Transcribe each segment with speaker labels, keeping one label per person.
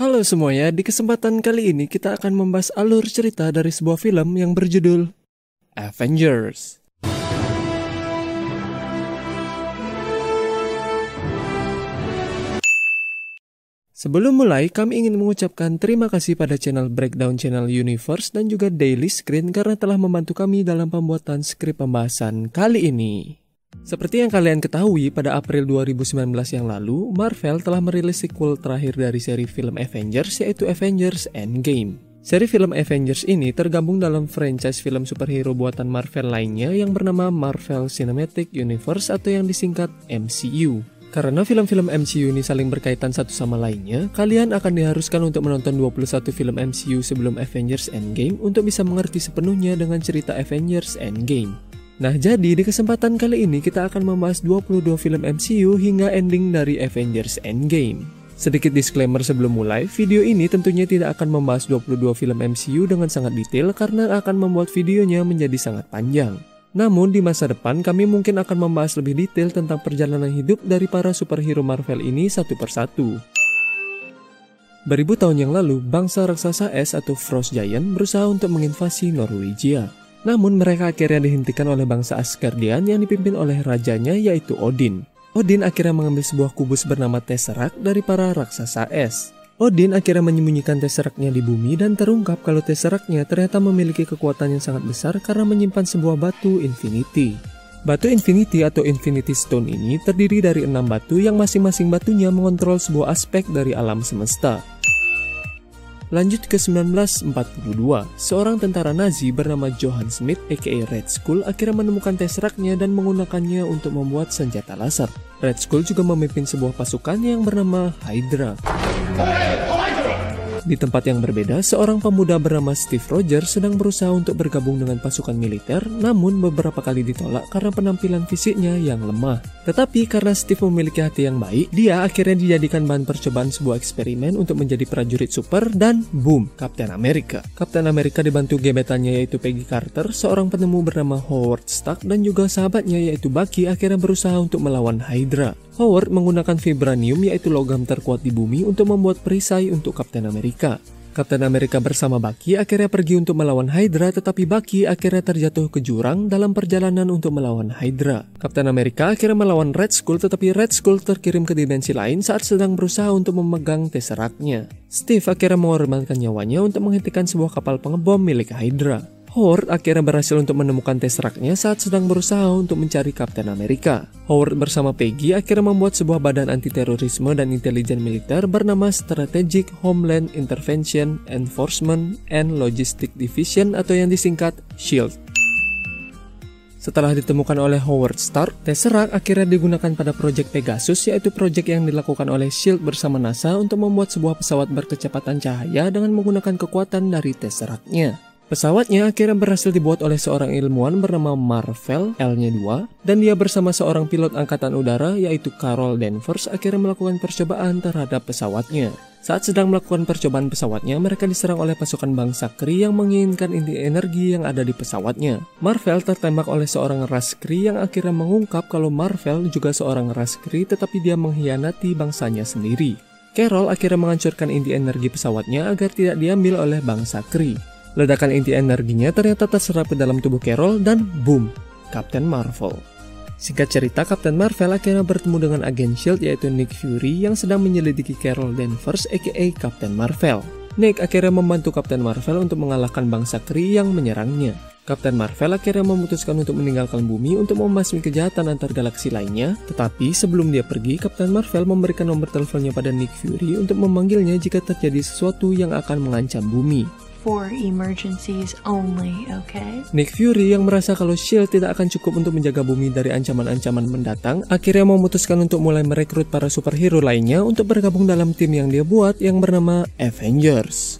Speaker 1: Halo semuanya, di kesempatan kali ini kita akan membahas alur cerita dari sebuah film yang berjudul Avengers. Sebelum mulai, kami ingin mengucapkan terima kasih pada channel Breakdown Channel Universe dan juga Daily Screen karena telah membantu kami dalam pembuatan skrip pembahasan kali ini. Seperti yang kalian ketahui, pada April 2019 yang lalu, Marvel telah merilis sequel terakhir dari seri film Avengers yaitu Avengers Endgame. Seri film Avengers ini tergabung dalam franchise film superhero buatan Marvel lainnya yang bernama Marvel Cinematic Universe atau yang disingkat MCU. Karena film-film MCU ini saling berkaitan satu sama lainnya, kalian akan diharuskan untuk menonton 21 film MCU sebelum Avengers Endgame untuk bisa mengerti sepenuhnya dengan cerita Avengers Endgame. Nah jadi di kesempatan kali ini kita akan membahas 22 film MCU hingga ending dari Avengers Endgame. Sedikit disclaimer sebelum mulai, video ini tentunya tidak akan membahas 22 film MCU dengan sangat detail karena akan membuat videonya menjadi sangat panjang. Namun di masa depan kami mungkin akan membahas lebih detail tentang perjalanan hidup dari para superhero Marvel ini satu persatu. Beribu tahun yang lalu, bangsa raksasa es atau Frost Giant berusaha untuk menginvasi Norwegia. Namun mereka akhirnya dihentikan oleh bangsa Asgardian yang dipimpin oleh rajanya yaitu Odin. Odin akhirnya mengambil sebuah kubus bernama Tesseract dari para raksasa es. Odin akhirnya menyembunyikan Tesseractnya di bumi dan terungkap kalau Tesseractnya ternyata memiliki kekuatan yang sangat besar karena menyimpan sebuah batu Infinity. Batu Infinity atau Infinity Stone ini terdiri dari enam batu yang masing-masing batunya mengontrol sebuah aspek dari alam semesta. Lanjut ke 1942, seorang tentara Nazi bernama Johann Smith aka Red Skull akhirnya menemukan Tesseractnya dan menggunakannya untuk membuat senjata laser. Red Skull juga memimpin sebuah pasukan yang bernama Hydra. Di tempat yang berbeda, seorang pemuda bernama Steve Rogers sedang berusaha untuk bergabung dengan pasukan militer, namun beberapa kali ditolak karena penampilan fisiknya yang lemah. Tetapi karena Steve memiliki hati yang baik, dia akhirnya dijadikan bahan percobaan sebuah eksperimen untuk menjadi prajurit super dan boom, Captain America. Captain America dibantu gebetannya yaitu Peggy Carter, seorang penemu bernama Howard Stark dan juga sahabatnya yaitu Bucky akhirnya berusaha untuk melawan Hydra. Howard menggunakan vibranium yaitu logam terkuat di bumi untuk membuat perisai untuk Captain America. Captain America bersama Bucky akhirnya pergi untuk melawan Hydra tetapi Bucky akhirnya terjatuh ke jurang dalam perjalanan untuk melawan Hydra. Captain America akhirnya melawan Red Skull tetapi Red Skull terkirim ke dimensi lain saat sedang berusaha untuk memegang Tesseractnya. Steve akhirnya mengorbankan nyawanya untuk menghentikan sebuah kapal pengebom milik Hydra. Howard akhirnya berhasil untuk menemukan Tesseractnya saat sedang berusaha untuk mencari Captain America. Howard bersama Peggy akhirnya membuat sebuah badan anti-terorisme dan intelijen militer bernama Strategic Homeland Intervention Enforcement and Logistic Division atau yang disingkat SHIELD. Setelah ditemukan oleh Howard Stark, Tesseract akhirnya digunakan pada proyek Pegasus yaitu proyek yang dilakukan oleh SHIELD bersama NASA untuk membuat sebuah pesawat berkecepatan cahaya dengan menggunakan kekuatan dari Tesseractnya. Pesawatnya akhirnya berhasil dibuat oleh seorang ilmuwan bernama Marvel L-nya 2 dan dia bersama seorang pilot angkatan udara yaitu Carol Danvers akhirnya melakukan percobaan terhadap pesawatnya. Saat sedang melakukan percobaan pesawatnya, mereka diserang oleh pasukan bangsa Kree yang menginginkan inti energi yang ada di pesawatnya. Marvel tertembak oleh seorang ras Kree yang akhirnya mengungkap kalau Marvel juga seorang ras Kree tetapi dia mengkhianati bangsanya sendiri. Carol akhirnya menghancurkan inti energi pesawatnya agar tidak diambil oleh bangsa Kree. Ledakan inti energinya ternyata terserap ke dalam tubuh Carol dan boom, Captain Marvel. Singkat cerita, Captain Marvel akhirnya bertemu dengan agen SHIELD yaitu Nick Fury yang sedang menyelidiki Carol Danvers aka Captain Marvel. Nick akhirnya membantu Captain Marvel untuk mengalahkan bangsa Kree yang menyerangnya. Captain Marvel akhirnya memutuskan untuk meninggalkan bumi untuk membasmi kejahatan antar galaksi lainnya, tetapi sebelum dia pergi, Captain Marvel memberikan nomor teleponnya pada Nick Fury untuk memanggilnya jika terjadi sesuatu yang akan mengancam bumi
Speaker 2: for emergencies only, okay?
Speaker 1: Nick Fury yang merasa kalau SHIELD tidak akan cukup untuk menjaga bumi dari ancaman-ancaman mendatang, akhirnya memutuskan untuk mulai merekrut para superhero lainnya untuk bergabung dalam tim yang dia buat yang bernama Avengers.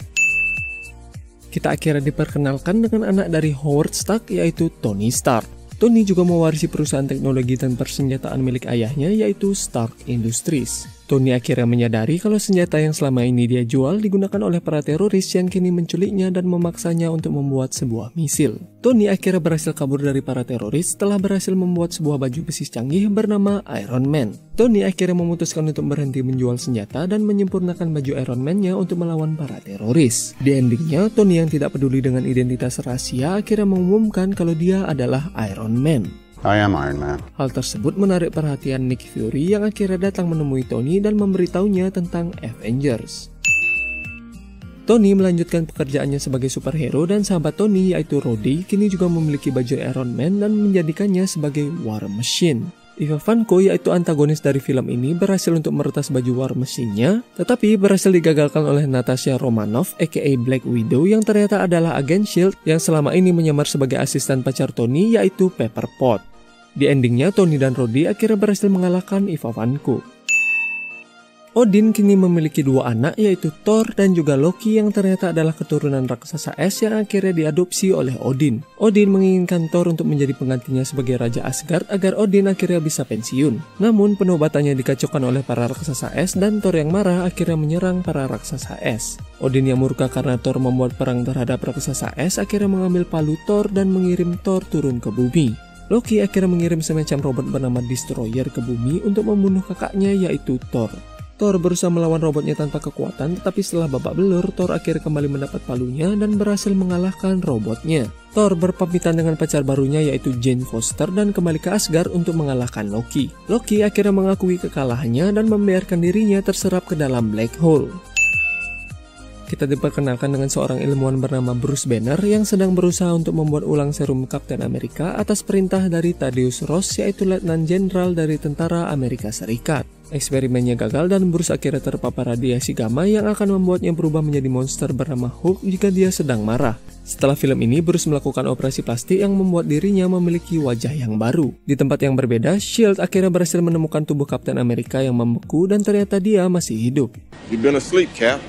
Speaker 1: Kita akhirnya diperkenalkan dengan anak dari Howard Stark yaitu Tony Stark. Tony juga mewarisi perusahaan teknologi dan persenjataan milik ayahnya yaitu Stark Industries. Tony akhirnya menyadari kalau senjata yang selama ini dia jual digunakan oleh para teroris yang kini menculiknya dan memaksanya untuk membuat sebuah misil. Tony akhirnya berhasil kabur dari para teroris setelah berhasil membuat sebuah baju besi canggih bernama Iron Man. Tony akhirnya memutuskan untuk berhenti menjual senjata dan menyempurnakan baju Iron Man-nya untuk melawan para teroris. Di endingnya, Tony yang tidak peduli dengan identitas rahasia akhirnya mengumumkan kalau dia adalah Iron Man.
Speaker 3: I am Iron Man.
Speaker 1: Hal tersebut menarik perhatian Nick Fury yang akhirnya datang menemui Tony dan memberitahunya tentang Avengers. Tony melanjutkan pekerjaannya sebagai superhero dan sahabat Tony yaitu Rhodey kini juga memiliki baju Iron Man dan menjadikannya sebagai War Machine. Iva Vanko yaitu antagonis dari film ini berhasil untuk meretas baju War Machine-nya, tetapi berhasil digagalkan oleh Natasha Romanoff aka Black Widow yang ternyata adalah agen SHIELD yang selama ini menyamar sebagai asisten pacar Tony yaitu Pepper Pot. Di endingnya, Tony dan Rodi akhirnya berhasil mengalahkan Iva Vanko. Odin kini memiliki dua anak yaitu Thor dan juga Loki yang ternyata adalah keturunan raksasa es yang akhirnya diadopsi oleh Odin. Odin menginginkan Thor untuk menjadi penggantinya sebagai Raja Asgard agar Odin akhirnya bisa pensiun. Namun penobatannya dikacaukan oleh para raksasa es dan Thor yang marah akhirnya menyerang para raksasa es. Odin yang murka karena Thor membuat perang terhadap raksasa es akhirnya mengambil palu Thor dan mengirim Thor turun ke bumi. Loki akhirnya mengirim semacam robot bernama Destroyer ke bumi untuk membunuh kakaknya yaitu Thor. Thor berusaha melawan robotnya tanpa kekuatan, tetapi setelah babak belur, Thor akhirnya kembali mendapat palunya dan berhasil mengalahkan robotnya. Thor berpamitan dengan pacar barunya yaitu Jane Foster dan kembali ke Asgard untuk mengalahkan Loki. Loki akhirnya mengakui kekalahannya dan membiarkan dirinya terserap ke dalam black hole kita diperkenalkan dengan seorang ilmuwan bernama Bruce Banner yang sedang berusaha untuk membuat ulang serum Captain America atas perintah dari Thaddeus Ross yaitu Letnan Jenderal dari Tentara Amerika Serikat. Eksperimennya gagal dan Bruce akhirnya terpapar radiasi gamma yang akan membuatnya berubah menjadi monster bernama Hulk jika dia sedang marah. Setelah film ini, Bruce melakukan operasi plastik yang membuat dirinya memiliki wajah yang baru. Di tempat yang berbeda, SHIELD akhirnya berhasil menemukan tubuh Captain America yang membeku dan ternyata dia masih hidup.
Speaker 3: You've been asleep, Cap.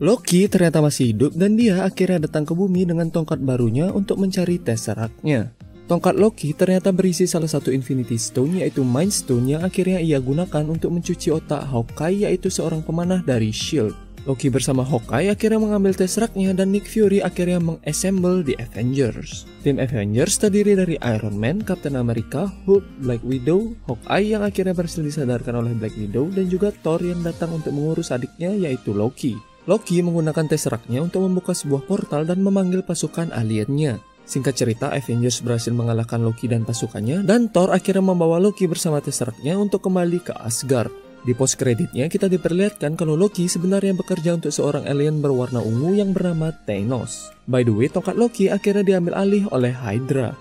Speaker 1: Loki ternyata masih hidup dan dia akhirnya datang ke bumi dengan tongkat barunya untuk mencari Tesseractnya. Tongkat Loki ternyata berisi salah satu Infinity Stone yaitu Mind Stone yang akhirnya ia gunakan untuk mencuci otak Hawkeye yaitu seorang pemanah dari S.H.I.E.L.D. Loki bersama Hawkeye akhirnya mengambil Tesseractnya dan Nick Fury akhirnya mengassemble The Avengers. Tim Avengers terdiri dari Iron Man, Captain America, Hulk, Black Widow, Hawkeye yang akhirnya berhasil disadarkan oleh Black Widow dan juga Thor yang datang untuk mengurus adiknya yaitu Loki. Loki menggunakan Tesseractnya untuk membuka sebuah portal dan memanggil pasukan aliennya. Singkat cerita, Avengers berhasil mengalahkan Loki dan pasukannya, dan Thor akhirnya membawa Loki bersama Tesseractnya untuk kembali ke Asgard. Di post kreditnya kita diperlihatkan kalau Loki sebenarnya bekerja untuk seorang alien berwarna ungu yang bernama Thanos. By the way, tongkat Loki akhirnya diambil alih oleh Hydra.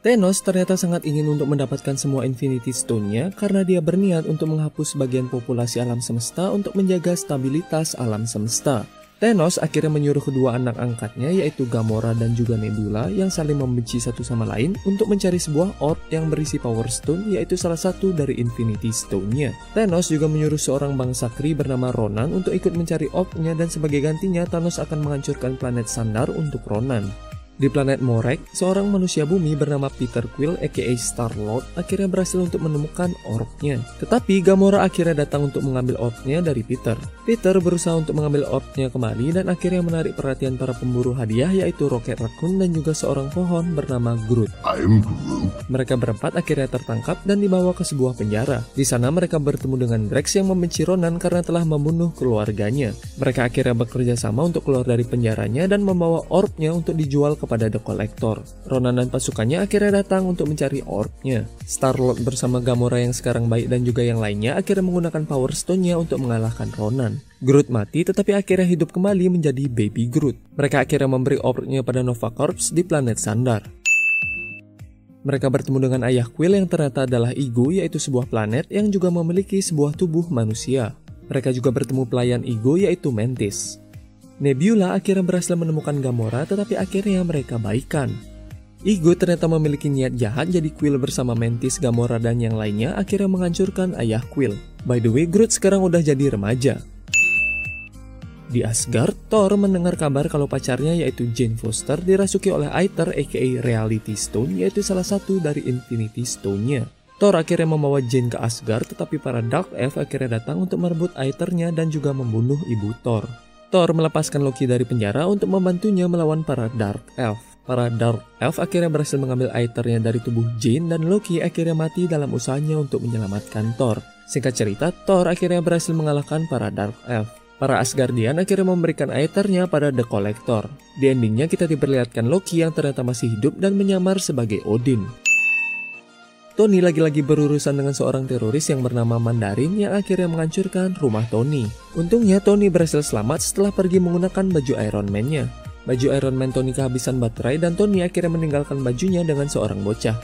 Speaker 1: Thanos ternyata sangat ingin untuk mendapatkan semua Infinity Stone-nya karena dia berniat untuk menghapus bagian populasi alam semesta untuk menjaga stabilitas alam semesta. Thanos akhirnya menyuruh kedua anak angkatnya yaitu Gamora dan juga Nebula yang saling membenci satu sama lain untuk mencari sebuah orb yang berisi Power Stone yaitu salah satu dari Infinity Stone-nya. Thanos juga menyuruh seorang bangsa Kree bernama Ronan untuk ikut mencari orb-nya dan sebagai gantinya Thanos akan menghancurkan planet Sandar untuk Ronan. Di planet Morek, seorang manusia bumi bernama Peter Quill aka Star-Lord akhirnya berhasil untuk menemukan orbnya. Tetapi Gamora akhirnya datang untuk mengambil orbnya dari Peter. Peter berusaha untuk mengambil orbnya kembali dan akhirnya menarik perhatian para pemburu hadiah yaitu Rocket Raccoon dan juga seorang pohon bernama Groot.
Speaker 3: I'm Groot.
Speaker 1: Mereka berempat akhirnya tertangkap dan dibawa ke sebuah penjara. Di sana mereka bertemu dengan Drax yang membenci Ronan karena telah membunuh keluarganya. Mereka akhirnya bekerja sama untuk keluar dari penjaranya dan membawa orbnya untuk dijual ke kepada The Collector. Ronan dan pasukannya akhirnya datang untuk mencari orbnya. Star-Lord bersama Gamora yang sekarang baik dan juga yang lainnya akhirnya menggunakan Power Stone-nya untuk mengalahkan Ronan. Groot mati tetapi akhirnya hidup kembali menjadi Baby Groot. Mereka akhirnya memberi orbnya pada Nova Corps di planet Sandar. Mereka bertemu dengan ayah Quill yang ternyata adalah Ego yaitu sebuah planet yang juga memiliki sebuah tubuh manusia. Mereka juga bertemu pelayan Ego yaitu Mantis. Nebula akhirnya berhasil menemukan Gamora tetapi akhirnya mereka baikan. Igo ternyata memiliki niat jahat jadi Quill bersama Mantis, Gamora, dan yang lainnya akhirnya menghancurkan ayah Quill. By the way, Groot sekarang udah jadi remaja. Di Asgard, Thor mendengar kabar kalau pacarnya yaitu Jane Foster dirasuki oleh Aether aka Reality Stone yaitu salah satu dari Infinity Stone-nya. Thor akhirnya membawa Jane ke Asgard, tetapi para Dark Elf akhirnya datang untuk merebut Aethernya dan juga membunuh ibu Thor. Thor melepaskan Loki dari penjara untuk membantunya melawan para Dark Elf. Para Dark Elf akhirnya berhasil mengambil Aethernya dari tubuh Jane dan Loki akhirnya mati dalam usahanya untuk menyelamatkan Thor. Singkat cerita, Thor akhirnya berhasil mengalahkan para Dark Elf. Para Asgardian akhirnya memberikan Aethernya pada The Collector. Di endingnya kita diperlihatkan Loki yang ternyata masih hidup dan menyamar sebagai Odin. Tony lagi-lagi berurusan dengan seorang teroris yang bernama Mandarin yang akhirnya menghancurkan rumah Tony. Untungnya Tony berhasil selamat setelah pergi menggunakan baju Iron Man-nya. Baju Iron Man Tony kehabisan baterai dan Tony akhirnya meninggalkan bajunya dengan seorang bocah.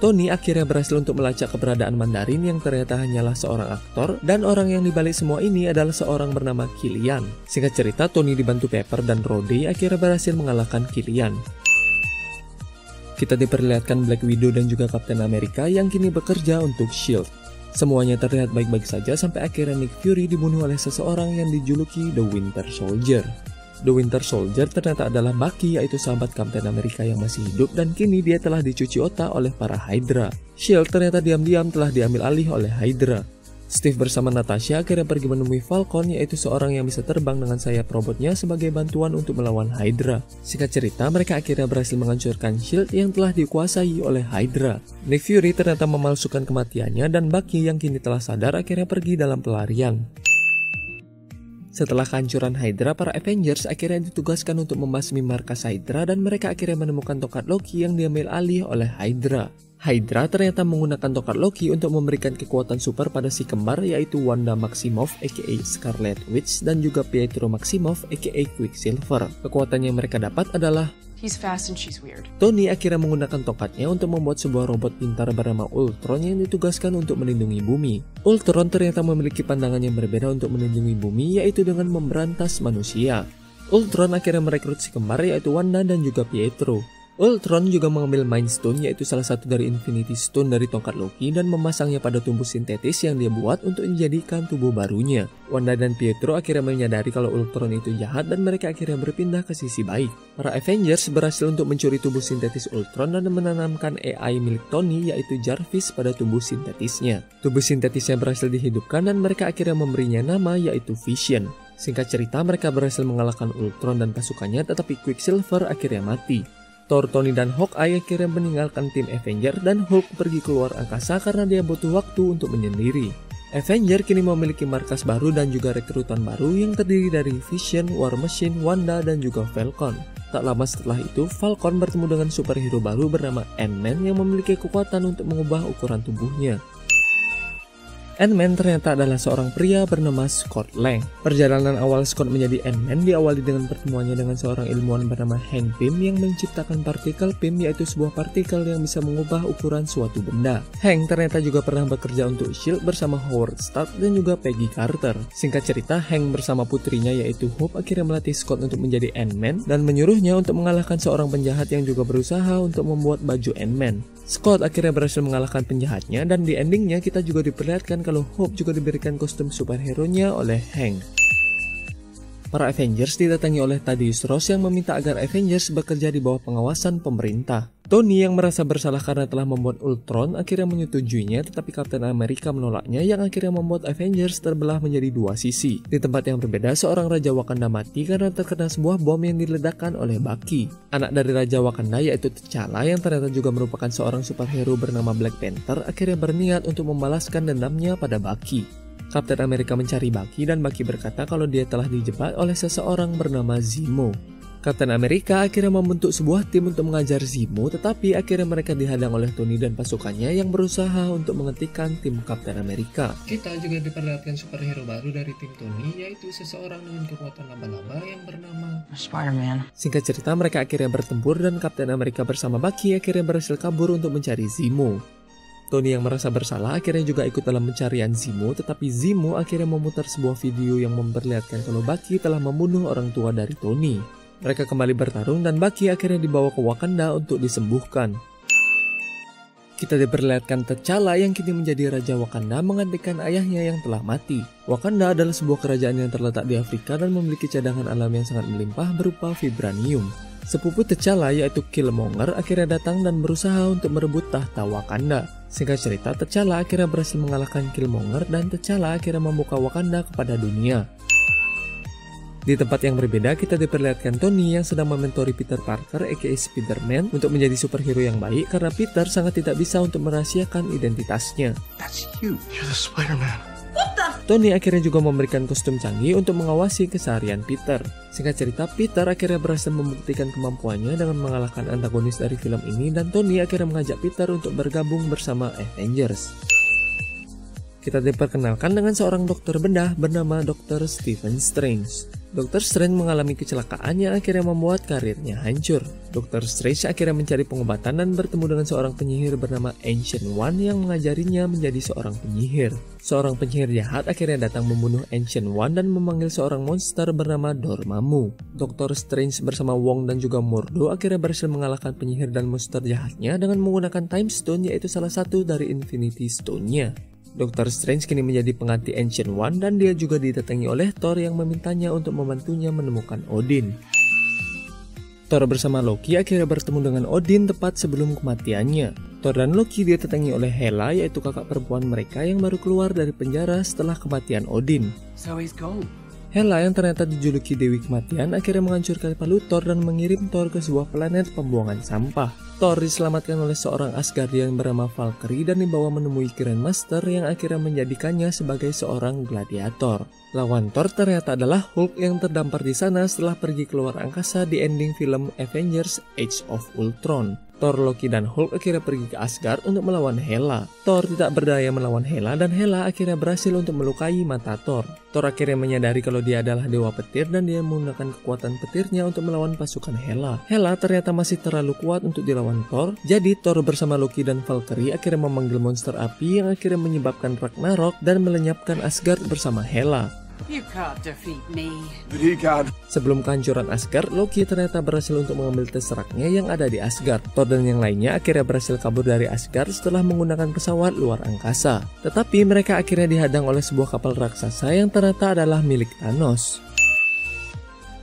Speaker 1: Tony akhirnya berhasil untuk melacak keberadaan Mandarin yang ternyata hanyalah seorang aktor dan orang yang dibalik semua ini adalah seorang bernama Kilian. Singkat cerita, Tony dibantu Pepper dan Rhodey akhirnya berhasil mengalahkan Kilian. Kita diperlihatkan Black Widow dan juga Captain America yang kini bekerja untuk S.H.I.E.L.D. Semuanya terlihat baik-baik saja sampai akhirnya Nick Fury dibunuh oleh seseorang yang dijuluki The Winter Soldier. The Winter Soldier ternyata adalah Bucky yaitu sahabat Captain America yang masih hidup dan kini dia telah dicuci otak oleh para Hydra. S.H.I.E.L.D. ternyata diam-diam telah diambil alih oleh Hydra. Steve bersama Natasha akhirnya pergi menemui Falcon yaitu seorang yang bisa terbang dengan sayap robotnya sebagai bantuan untuk melawan Hydra. Singkat cerita, mereka akhirnya berhasil menghancurkan SHIELD yang telah dikuasai oleh Hydra. Nick Fury ternyata memalsukan kematiannya dan Bucky yang kini telah sadar akhirnya pergi dalam pelarian. Setelah kehancuran Hydra, para Avengers akhirnya ditugaskan untuk membasmi markas Hydra dan mereka akhirnya menemukan tongkat Loki yang diambil alih oleh Hydra. Hydra ternyata menggunakan tongkat Loki untuk memberikan kekuatan super pada si kembar yaitu Wanda Maximoff aka Scarlet Witch dan juga Pietro Maximoff aka Quicksilver. Kekuatan yang mereka dapat adalah
Speaker 4: He's fast and she's weird.
Speaker 1: Tony akhirnya menggunakan tongkatnya untuk membuat sebuah robot pintar bernama Ultron yang ditugaskan untuk melindungi bumi. Ultron ternyata memiliki pandangan yang berbeda untuk melindungi bumi yaitu dengan memberantas manusia. Ultron akhirnya merekrut si kembar yaitu Wanda dan juga Pietro. Ultron juga mengambil Mind Stone yaitu salah satu dari Infinity Stone dari tongkat Loki dan memasangnya pada tubuh sintetis yang dia buat untuk menjadikan tubuh barunya. Wanda dan Pietro akhirnya menyadari kalau Ultron itu jahat dan mereka akhirnya berpindah ke sisi baik. Para Avengers berhasil untuk mencuri tubuh sintetis Ultron dan menanamkan AI milik Tony yaitu Jarvis pada tubuh sintetisnya. Tubuh sintetisnya berhasil dihidupkan dan mereka akhirnya memberinya nama yaitu Vision. Singkat cerita mereka berhasil mengalahkan Ultron dan pasukannya tetapi Quicksilver akhirnya mati. Thor, Tony, dan Hawkeye akhirnya meninggalkan tim Avenger dan Hulk pergi keluar angkasa karena dia butuh waktu untuk menyendiri. Avenger kini memiliki markas baru dan juga rekrutan baru yang terdiri dari Vision, War Machine, Wanda, dan juga Falcon. Tak lama setelah itu, Falcon bertemu dengan superhero baru bernama Ant-Man yang memiliki kekuatan untuk mengubah ukuran tubuhnya. Ant-Man ternyata adalah seorang pria bernama Scott Lang. Perjalanan awal Scott menjadi Ant-Man diawali dengan pertemuannya dengan seorang ilmuwan bernama Hank Pym yang menciptakan partikel Pym yaitu sebuah partikel yang bisa mengubah ukuran suatu benda. Hank ternyata juga pernah bekerja untuk S.H.I.E.L.D. bersama Howard Stark dan juga Peggy Carter. Singkat cerita, Hank bersama putrinya yaitu Hope akhirnya melatih Scott untuk menjadi Ant-Man dan menyuruhnya untuk mengalahkan seorang penjahat yang juga berusaha untuk membuat baju Ant-Man. Scott akhirnya berhasil mengalahkan penjahatnya dan di endingnya kita juga diperlihatkan kalau Hope juga diberikan kostum superhero-nya oleh Hank. Para Avengers didatangi oleh Thaddeus Ross yang meminta agar Avengers bekerja di bawah pengawasan pemerintah. Tony yang merasa bersalah karena telah membuat Ultron akhirnya menyetujuinya tetapi Captain America menolaknya yang akhirnya membuat Avengers terbelah menjadi dua sisi. Di tempat yang berbeda, seorang Raja Wakanda mati karena terkena sebuah bom yang diledakkan oleh Bucky. Anak dari Raja Wakanda yaitu T'Challa yang ternyata juga merupakan seorang superhero bernama Black Panther akhirnya berniat untuk membalaskan dendamnya pada Bucky. Captain America mencari Bucky dan Bucky berkata kalau dia telah dijebak oleh seseorang bernama Zemo. Captain America akhirnya membentuk sebuah tim untuk mengajar Zemo, tetapi akhirnya mereka dihadang oleh Tony dan pasukannya yang berusaha untuk menghentikan tim Captain America. Kita juga diperlihatkan superhero baru dari tim Tony, yaitu seseorang dengan kekuatan laba-laba yang bernama
Speaker 4: Spider-Man.
Speaker 1: Singkat cerita, mereka akhirnya bertempur dan Captain America bersama Bucky akhirnya berhasil kabur untuk mencari Zemo. Tony yang merasa bersalah akhirnya juga ikut dalam pencarian Zemo, tetapi Zemo akhirnya memutar sebuah video yang memperlihatkan kalau Bucky telah membunuh orang tua dari Tony. Mereka kembali bertarung dan Bucky akhirnya dibawa ke Wakanda untuk disembuhkan. Kita diperlihatkan T'Challa yang kini menjadi Raja Wakanda menggantikan ayahnya yang telah mati. Wakanda adalah sebuah kerajaan yang terletak di Afrika dan memiliki cadangan alam yang sangat melimpah berupa vibranium. Sepupu T'Challa yaitu Killmonger akhirnya datang dan berusaha untuk merebut tahta Wakanda. Singkat cerita, T'Challa akhirnya berhasil mengalahkan Killmonger dan T'Challa akhirnya membuka Wakanda kepada dunia. Di tempat yang berbeda, kita diperlihatkan Tony yang sedang mementori Peter Parker aka Spider-Man untuk menjadi superhero yang baik karena Peter sangat tidak bisa untuk merahasiakan identitasnya.
Speaker 3: That's you. You're the Spider-Man.
Speaker 1: Tony akhirnya juga memberikan kostum canggih untuk mengawasi keseharian Peter. Singkat cerita, Peter akhirnya berhasil membuktikan kemampuannya dengan mengalahkan antagonis dari film ini dan Tony akhirnya mengajak Peter untuk bergabung bersama Avengers. Kita diperkenalkan dengan seorang dokter bedah bernama Dr. Stephen Strange. Dr. Strange mengalami kecelakaan yang akhirnya membuat karirnya hancur. Dr. Strange akhirnya mencari pengobatan dan bertemu dengan seorang penyihir bernama Ancient One yang mengajarinya menjadi seorang penyihir. Seorang penyihir jahat akhirnya datang membunuh Ancient One dan memanggil seorang monster bernama Dormammu. Dr. Strange bersama Wong dan juga Mordo akhirnya berhasil mengalahkan penyihir dan monster jahatnya dengan menggunakan Time Stone yaitu salah satu dari Infinity Stone-nya. Dr. Strange kini menjadi pengganti Ancient One dan dia juga didatangi oleh Thor yang memintanya untuk membantunya menemukan Odin. Thor bersama Loki akhirnya bertemu dengan Odin tepat sebelum kematiannya. Thor dan Loki didatangi oleh Hela yaitu kakak perempuan mereka yang baru keluar dari penjara setelah kematian Odin.
Speaker 4: So he's gone.
Speaker 1: Hela yang ternyata dijuluki Dewi Kematian akhirnya menghancurkan palu Thor dan mengirim Thor ke sebuah planet pembuangan sampah. Thor diselamatkan oleh seorang Asgardian bernama Valkyrie dan dibawa menemui Grandmaster yang akhirnya menjadikannya sebagai seorang gladiator. Lawan Thor ternyata adalah Hulk yang terdampar di sana setelah pergi keluar angkasa di ending film Avengers Age of Ultron. Thor, Loki, dan Hulk akhirnya pergi ke Asgard untuk melawan Hela. Thor tidak berdaya melawan Hela dan Hela akhirnya berhasil untuk melukai mata Thor. Thor akhirnya menyadari kalau dia adalah dewa petir dan dia menggunakan kekuatan petirnya untuk melawan pasukan Hela. Hela ternyata masih terlalu kuat untuk dilawan Thor, jadi Thor bersama Loki dan Valkyrie akhirnya memanggil monster api yang akhirnya menyebabkan Ragnarok dan melenyapkan Asgard bersama Hela.
Speaker 4: You can't defeat me.
Speaker 3: But he got
Speaker 1: Sebelum kehancuran Asgard, Loki ternyata berhasil untuk mengambil Tesseractnya yang ada di Asgard. Thor dan yang lainnya akhirnya berhasil kabur dari Asgard setelah menggunakan pesawat luar angkasa. Tetapi mereka akhirnya dihadang oleh sebuah kapal raksasa yang ternyata adalah milik Thanos.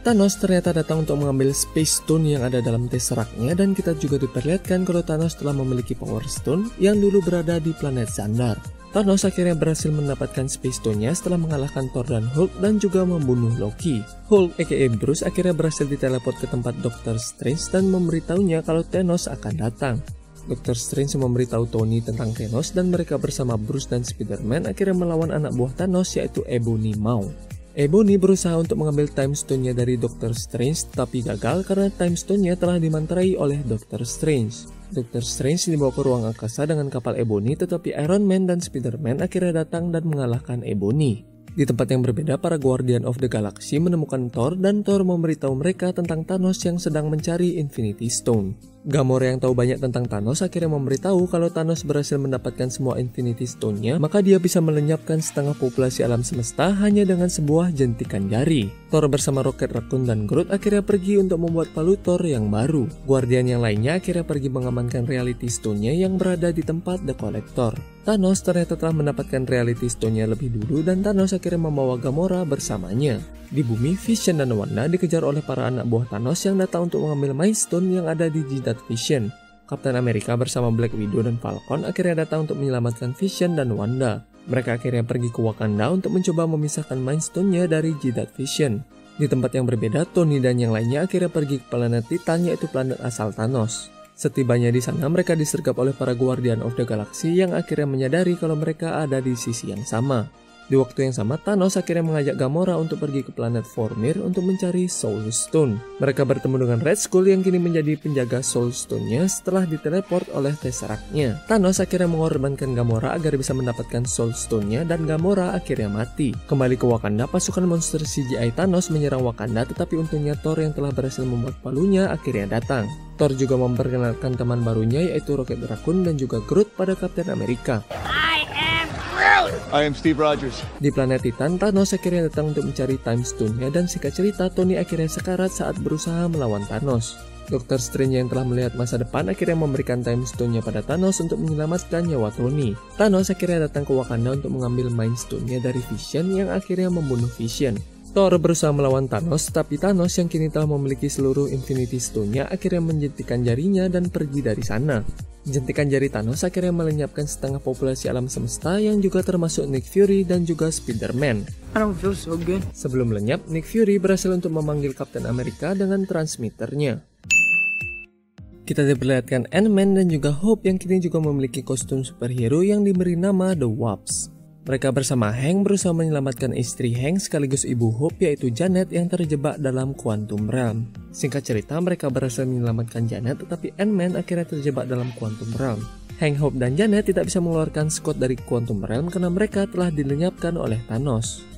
Speaker 1: Thanos ternyata datang untuk mengambil Space Stone yang ada dalam Tesseractnya dan kita juga diperlihatkan kalau Thanos telah memiliki Power Stone yang dulu berada di planet Xandar. Thanos akhirnya berhasil mendapatkan Space Stone-nya setelah mengalahkan Thor dan Hulk dan juga membunuh Loki. Hulk aka Bruce akhirnya berhasil diteleport ke tempat Doctor Strange dan memberitahunya kalau Thanos akan datang. Doctor Strange memberitahu Tony tentang Thanos dan mereka bersama Bruce dan Spider-Man akhirnya melawan anak buah Thanos yaitu Ebony Maw. Ebony berusaha untuk mengambil Time Stone-nya dari Doctor Strange tapi gagal karena Time Stone-nya telah dimanterai oleh Doctor Strange. Doctor Strange dibawa ke ruang angkasa dengan kapal Ebony tetapi Iron Man dan Spider-Man akhirnya datang dan mengalahkan Ebony. Di tempat yang berbeda, para Guardian of the Galaxy menemukan Thor dan Thor memberitahu mereka tentang Thanos yang sedang mencari Infinity Stone. Gamora yang tahu banyak tentang Thanos akhirnya memberitahu kalau Thanos berhasil mendapatkan semua Infinity Stone-nya, maka dia bisa melenyapkan setengah populasi alam semesta hanya dengan sebuah jentikan jari. Thor bersama Rocket Raccoon dan Groot akhirnya pergi untuk membuat palu Thor yang baru. Guardian yang lainnya akhirnya pergi mengamankan Reality Stone-nya yang berada di tempat The Collector. Thanos ternyata telah mendapatkan Reality Stone-nya lebih dulu dan Thanos akhirnya membawa Gamora bersamanya. Di bumi, Vision dan Wanda dikejar oleh para anak buah Thanos yang datang untuk mengambil Mind Stone yang ada di jidat Vision. Kapten Amerika bersama Black Widow dan Falcon akhirnya datang untuk menyelamatkan Vision dan Wanda. Mereka akhirnya pergi ke Wakanda untuk mencoba memisahkan Mind Stone-nya dari jidat Vision. Di tempat yang berbeda, Tony dan yang lainnya akhirnya pergi ke planet Titan yaitu planet asal Thanos. Setibanya di sana, mereka disergap oleh para Guardian of the Galaxy yang akhirnya menyadari kalau mereka ada di sisi yang sama. Di waktu yang sama, Thanos akhirnya mengajak Gamora untuk pergi ke planet Vormir untuk mencari Soul Stone. Mereka bertemu dengan Red Skull yang kini menjadi penjaga Soul Stone-nya setelah diteleport oleh Tesseract-nya. Thanos akhirnya mengorbankan Gamora agar bisa mendapatkan Soul Stone-nya dan Gamora akhirnya mati. Kembali ke Wakanda, pasukan monster CGI Thanos menyerang Wakanda tetapi untungnya Thor yang telah berhasil membuat palunya akhirnya datang. Thor juga memperkenalkan teman barunya yaitu Rocket Raccoon dan juga Groot pada Captain America.
Speaker 3: I am Steve Rogers.
Speaker 1: Di planet Titan, Thanos akhirnya datang untuk mencari Time Stone-nya dan singkat cerita Tony akhirnya sekarat saat berusaha melawan Thanos. Dr. Strange yang telah melihat masa depan akhirnya memberikan Time Stone-nya pada Thanos untuk menyelamatkan nyawa Tony. Thanos akhirnya datang ke Wakanda untuk mengambil Mind Stone-nya dari Vision yang akhirnya membunuh Vision. Thor berusaha melawan Thanos, tapi Thanos yang kini telah memiliki seluruh Infinity Stone-nya akhirnya menjentikan jarinya dan pergi dari sana. Jentikan jari Thanos akhirnya melenyapkan setengah populasi alam semesta yang juga termasuk Nick Fury dan juga Spider-Man.
Speaker 4: So good.
Speaker 1: Sebelum lenyap, Nick Fury berhasil untuk memanggil Captain America dengan transmitternya. Kita diperlihatkan Ant-Man dan juga Hope yang kini juga memiliki kostum superhero yang diberi nama The Wasp. Mereka bersama Hank berusaha menyelamatkan istri Hank sekaligus ibu Hope yaitu Janet yang terjebak dalam Quantum Realm. Singkat cerita, mereka berhasil menyelamatkan Janet tetapi Ant-Man akhirnya terjebak dalam Quantum Realm. Hank, Hope, dan Janet tidak bisa mengeluarkan Scott dari Quantum Realm karena mereka telah dilenyapkan oleh Thanos.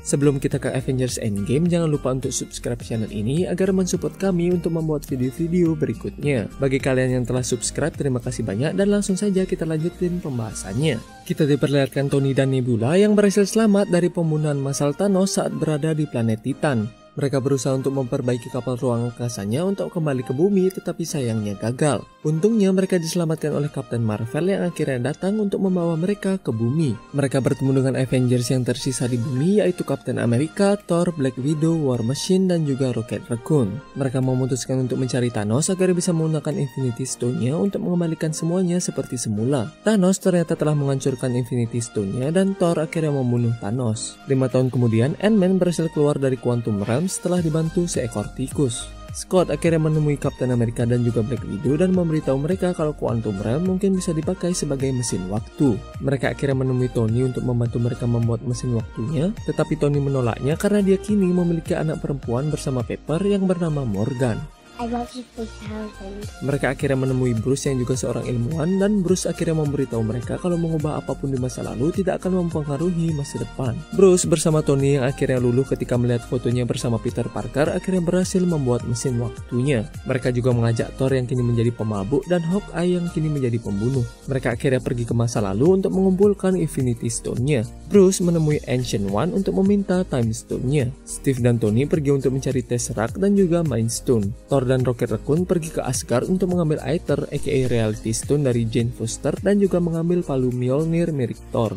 Speaker 1: Sebelum kita ke Avengers Endgame, jangan lupa untuk subscribe channel ini agar mensupport kami untuk membuat video-video berikutnya. Bagi kalian yang telah subscribe, terima kasih banyak dan langsung saja kita lanjutin pembahasannya. Kita diperlihatkan Tony dan Nebula yang berhasil selamat dari pembunuhan massal Thanos saat berada di planet Titan. Mereka berusaha untuk memperbaiki kapal ruang angkasanya untuk kembali ke bumi tetapi sayangnya gagal. Untungnya mereka diselamatkan oleh Captain Marvel yang akhirnya datang untuk membawa mereka ke bumi. Mereka bertemu dengan Avengers yang tersisa di bumi yaitu Captain America, Thor, Black Widow, War Machine, dan juga Rocket Raccoon. Mereka memutuskan untuk mencari Thanos agar bisa menggunakan Infinity Stone-nya untuk mengembalikan semuanya seperti semula. Thanos ternyata telah menghancurkan Infinity Stone-nya dan Thor akhirnya membunuh Thanos. Lima tahun kemudian, Ant-Man berhasil keluar dari Quantum Realm setelah dibantu seekor tikus. Scott akhirnya menemui Captain America dan juga Black Widow dan memberitahu mereka kalau Quantum Realm mungkin bisa dipakai sebagai mesin waktu. Mereka akhirnya menemui Tony untuk membantu mereka membuat mesin waktunya, tetapi Tony menolaknya karena dia kini memiliki anak perempuan bersama Pepper yang bernama Morgan.
Speaker 5: I love you 3000.
Speaker 1: Mereka akhirnya menemui Bruce yang juga seorang ilmuwan dan Bruce akhirnya memberitahu mereka kalau mengubah apa pun di masa lalu tidak akan mempengaruhi masa depan. Bruce bersama Tony yang akhirnya luluh ketika melihat fotonya bersama Peter Parker akhirnya berhasil membuat mesin waktunya. Mereka juga mengajak Thor yang kini menjadi pemabuk dan Hawkeye yang kini menjadi pembunuh. Mereka akhirnya pergi ke masa lalu untuk mengumpulkan Infinity Stone-nya. Bruce menemui Ancient One untuk meminta Time Stone-nya. Steve dan Tony pergi untuk mencari Tesseract dan juga Mind Stone. Thor dan Rocket Raccoon pergi ke Asgard untuk mengambil Aether aka Reality Stone dari Jane Foster dan juga mengambil palu Mjolnir milik Thor.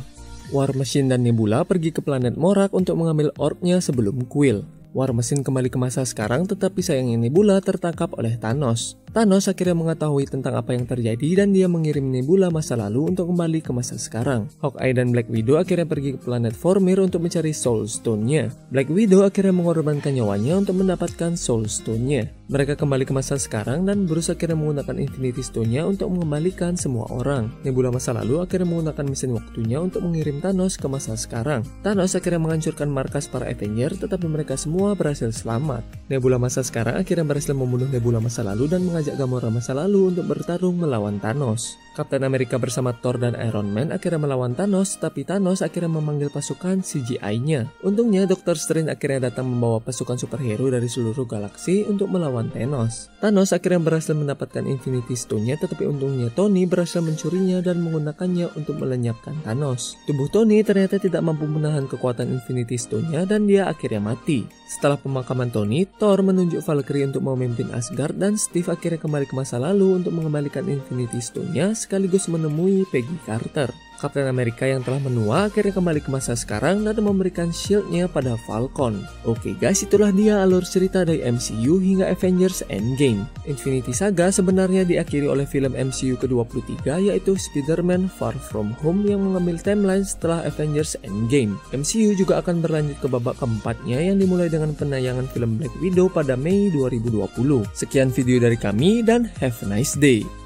Speaker 1: War Machine dan Nebula pergi ke planet Morak untuk mengambil orbnya sebelum Quill. War Machine kembali ke masa sekarang tetapi sayangnya Nebula tertangkap oleh Thanos. Thanos akhirnya mengetahui tentang apa yang terjadi dan dia mengirim Nebula masa lalu untuk kembali ke masa sekarang. Hawkeye dan Black Widow akhirnya pergi ke planet Vormir untuk mencari Soul Stone-nya. Black Widow akhirnya mengorbankan nyawanya untuk mendapatkan Soul Stone-nya. Mereka kembali ke masa sekarang dan Bruce akhirnya menggunakan Infinity Stone-nya untuk mengembalikan semua orang. Nebula masa lalu akhirnya menggunakan mesin waktunya untuk mengirim Thanos ke masa sekarang. Thanos akhirnya menghancurkan markas para Avenger tetapi mereka semua berhasil selamat. Nebula masa sekarang akhirnya berhasil membunuh Nebula masa lalu dan mengajak Gamora masa lalu untuk bertarung melawan Thanos. Captain America bersama Thor dan Iron Man akhirnya melawan Thanos, tapi Thanos akhirnya memanggil pasukan CGI-nya. Untungnya Doctor Strange akhirnya datang membawa pasukan superhero dari seluruh galaksi untuk melawan Thanos. Thanos akhirnya berhasil mendapatkan Infinity Stone-nya, tetapi untungnya Tony berhasil mencurinya dan menggunakannya untuk melenyapkan Thanos. Tubuh Tony ternyata tidak mampu menahan kekuatan Infinity Stone-nya dan dia akhirnya mati. Setelah pemakaman Tony, Thor menunjuk Valkyrie untuk memimpin Asgard dan Steve akhirnya kembali ke masa lalu untuk mengembalikan Infinity Stone-nya sekaligus menemui Peggy Carter. Captain America yang telah menua akhirnya kembali ke masa sekarang dan memberikan shieldnya pada Falcon. Oke guys, itulah dia alur cerita dari MCU hingga Avengers Endgame. Infinity Saga sebenarnya diakhiri oleh film MCU ke-23 yaitu Spider-Man Far From Home yang mengambil timeline setelah Avengers Endgame. MCU juga akan berlanjut ke babak keempatnya yang dimulai dengan penayangan film Black Widow pada Mei 2020. Sekian video dari kami dan have a nice day.